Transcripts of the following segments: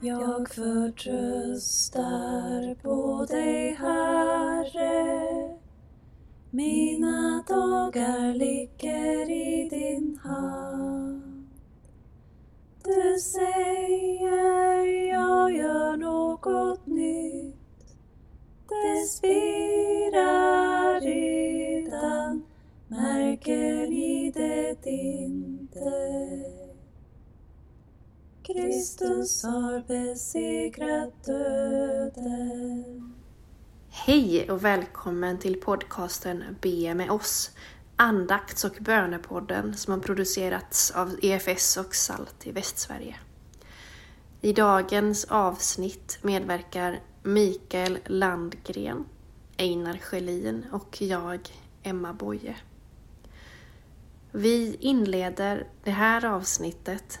Jag förtröstar på dig, Herre. Mina dagar ligger i din hand. Du säger jag gör något nytt. Det spirar redan, märker ni det inte? Kristus har besegrat döden. Hej och välkommen till podcasten Be med oss, andakts och bönepodden som har producerats av EFS och SALT i Västsverige. I dagens avsnitt medverkar Mikael Landgren, Einar Schelin och jag, Emma Boye. Vi inleder det här avsnittet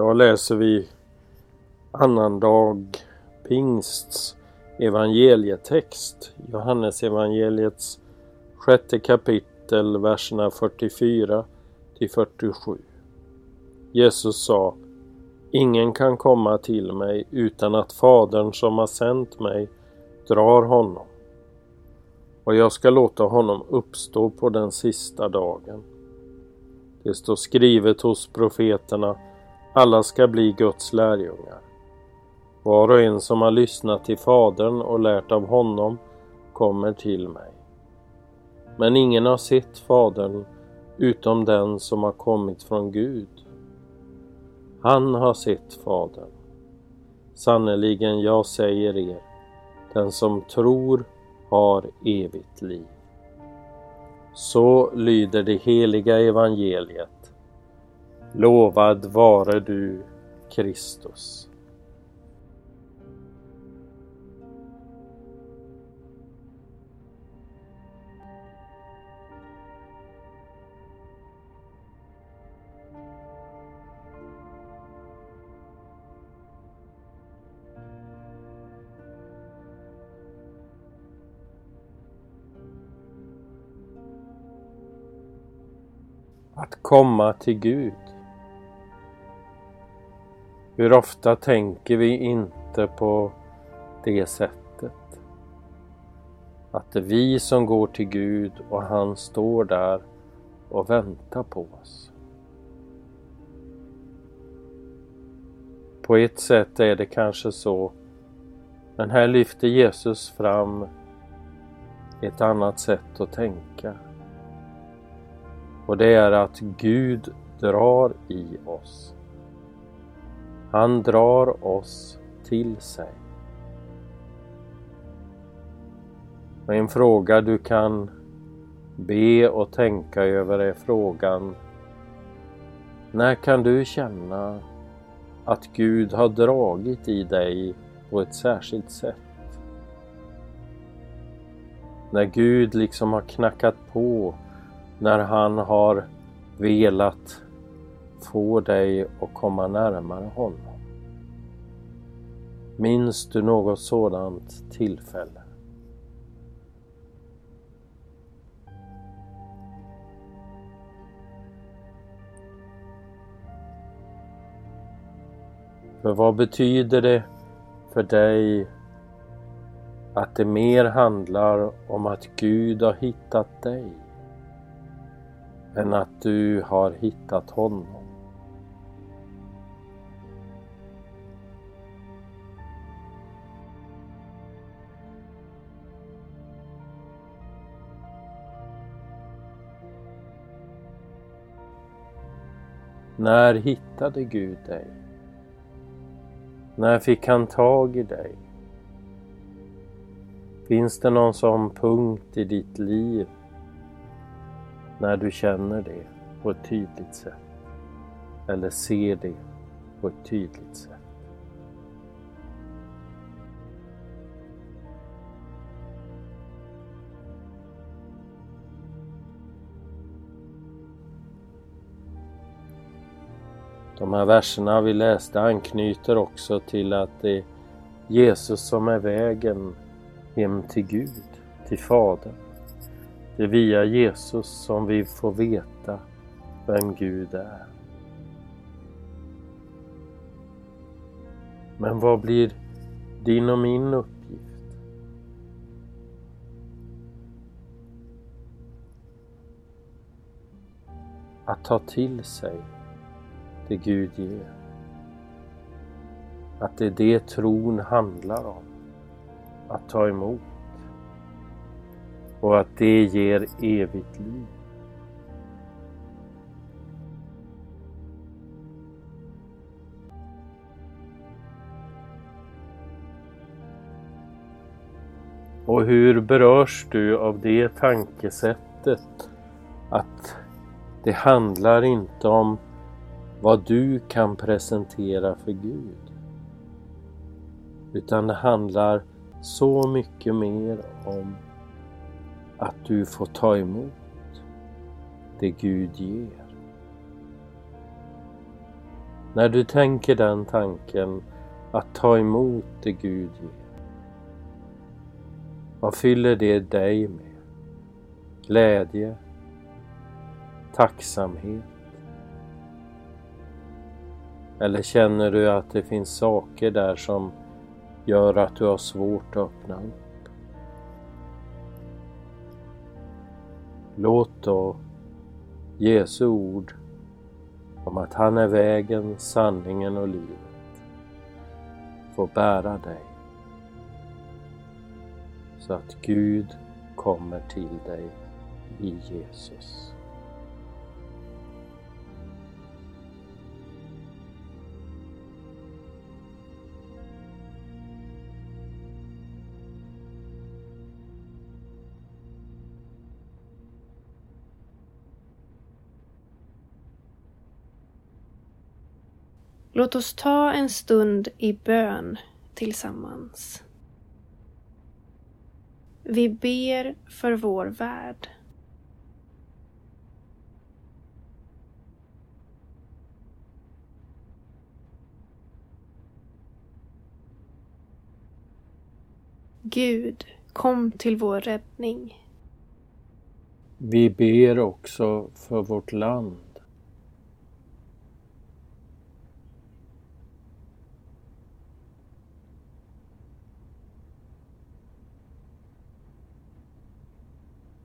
Idag läser vi annandag pingsts evangelietext, Johannes evangeliets sjätte kapitel, verserna 44 till 47. Jesus sa Ingen kan komma till mig utan att Fadern som har sänt mig drar honom och jag ska låta honom uppstå på den sista dagen. Det står skrivet hos profeterna alla ska bli Guds lärjungar. Var och en som har lyssnat till Fadern och lärt av honom kommer till mig. Men ingen har sett Fadern utom den som har kommit från Gud. Han har sett Fadern. Sannerligen, jag säger er, den som tror har evigt liv. Så lyder det heliga evangeliet Lovad vare du, Kristus. Att komma till Gud. Hur ofta tänker vi inte på det sättet? Att det är vi som går till Gud och han står där och väntar på oss. På ett sätt är det kanske så, men här lyfter Jesus fram ett annat sätt att tänka. Och det är att Gud drar i oss. Han drar oss till sig. Och en fråga du kan be och tänka över är frågan När kan du känna att Gud har dragit i dig på ett särskilt sätt? När Gud liksom har knackat på, när han har velat få dig att komma närmare honom. Minns du något sådant tillfälle? För vad betyder det för dig att det mer handlar om att Gud har hittat dig än att du har hittat honom? När hittade Gud dig? När fick han tag i dig? Finns det någon sån punkt i ditt liv när du känner det på ett tydligt sätt? Eller ser det på ett tydligt sätt? De här verserna vi läste anknyter också till att det är Jesus som är vägen hem till Gud, till Fadern. Det är via Jesus som vi får veta vem Gud är. Men vad blir din och min uppgift? Att ta till sig det Gud ger. Att det är det tron handlar om. Att ta emot. Och att det ger evigt liv. Och hur berörs du av det tankesättet att det handlar inte om vad du kan presentera för Gud. Utan det handlar så mycket mer om att du får ta emot det Gud ger. När du tänker den tanken att ta emot det Gud ger. Vad fyller det dig med? Glädje? Tacksamhet? Eller känner du att det finns saker där som gör att du har svårt att öppna upp? Låt då Jesu ord om att han är vägen, sanningen och livet få bära dig så att Gud kommer till dig i Jesus. Låt oss ta en stund i bön tillsammans. Vi ber för vår värld. Gud, kom till vår räddning. Vi ber också för vårt land.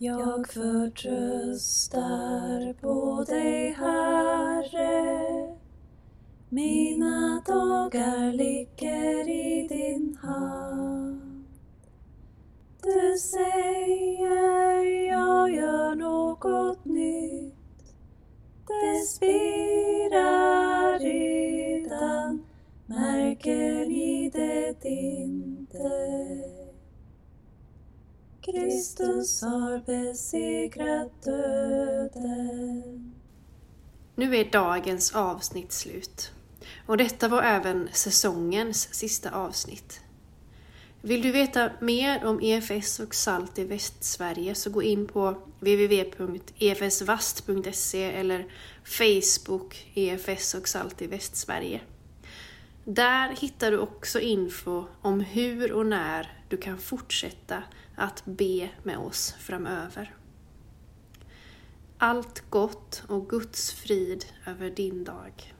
Jag förtröstar på dig, Herre. Mina dagar ligger i din hand. Du säger Kristus har besegrat döden. Nu är dagens avsnitt slut. Och detta var även säsongens sista avsnitt. Vill du veta mer om EFS och SALT i Västsverige så gå in på www.efsvast.se eller Facebook EFS och SALT i Västsverige. Där hittar du också info om hur och när du kan fortsätta att be med oss framöver. Allt gott och Guds frid över din dag.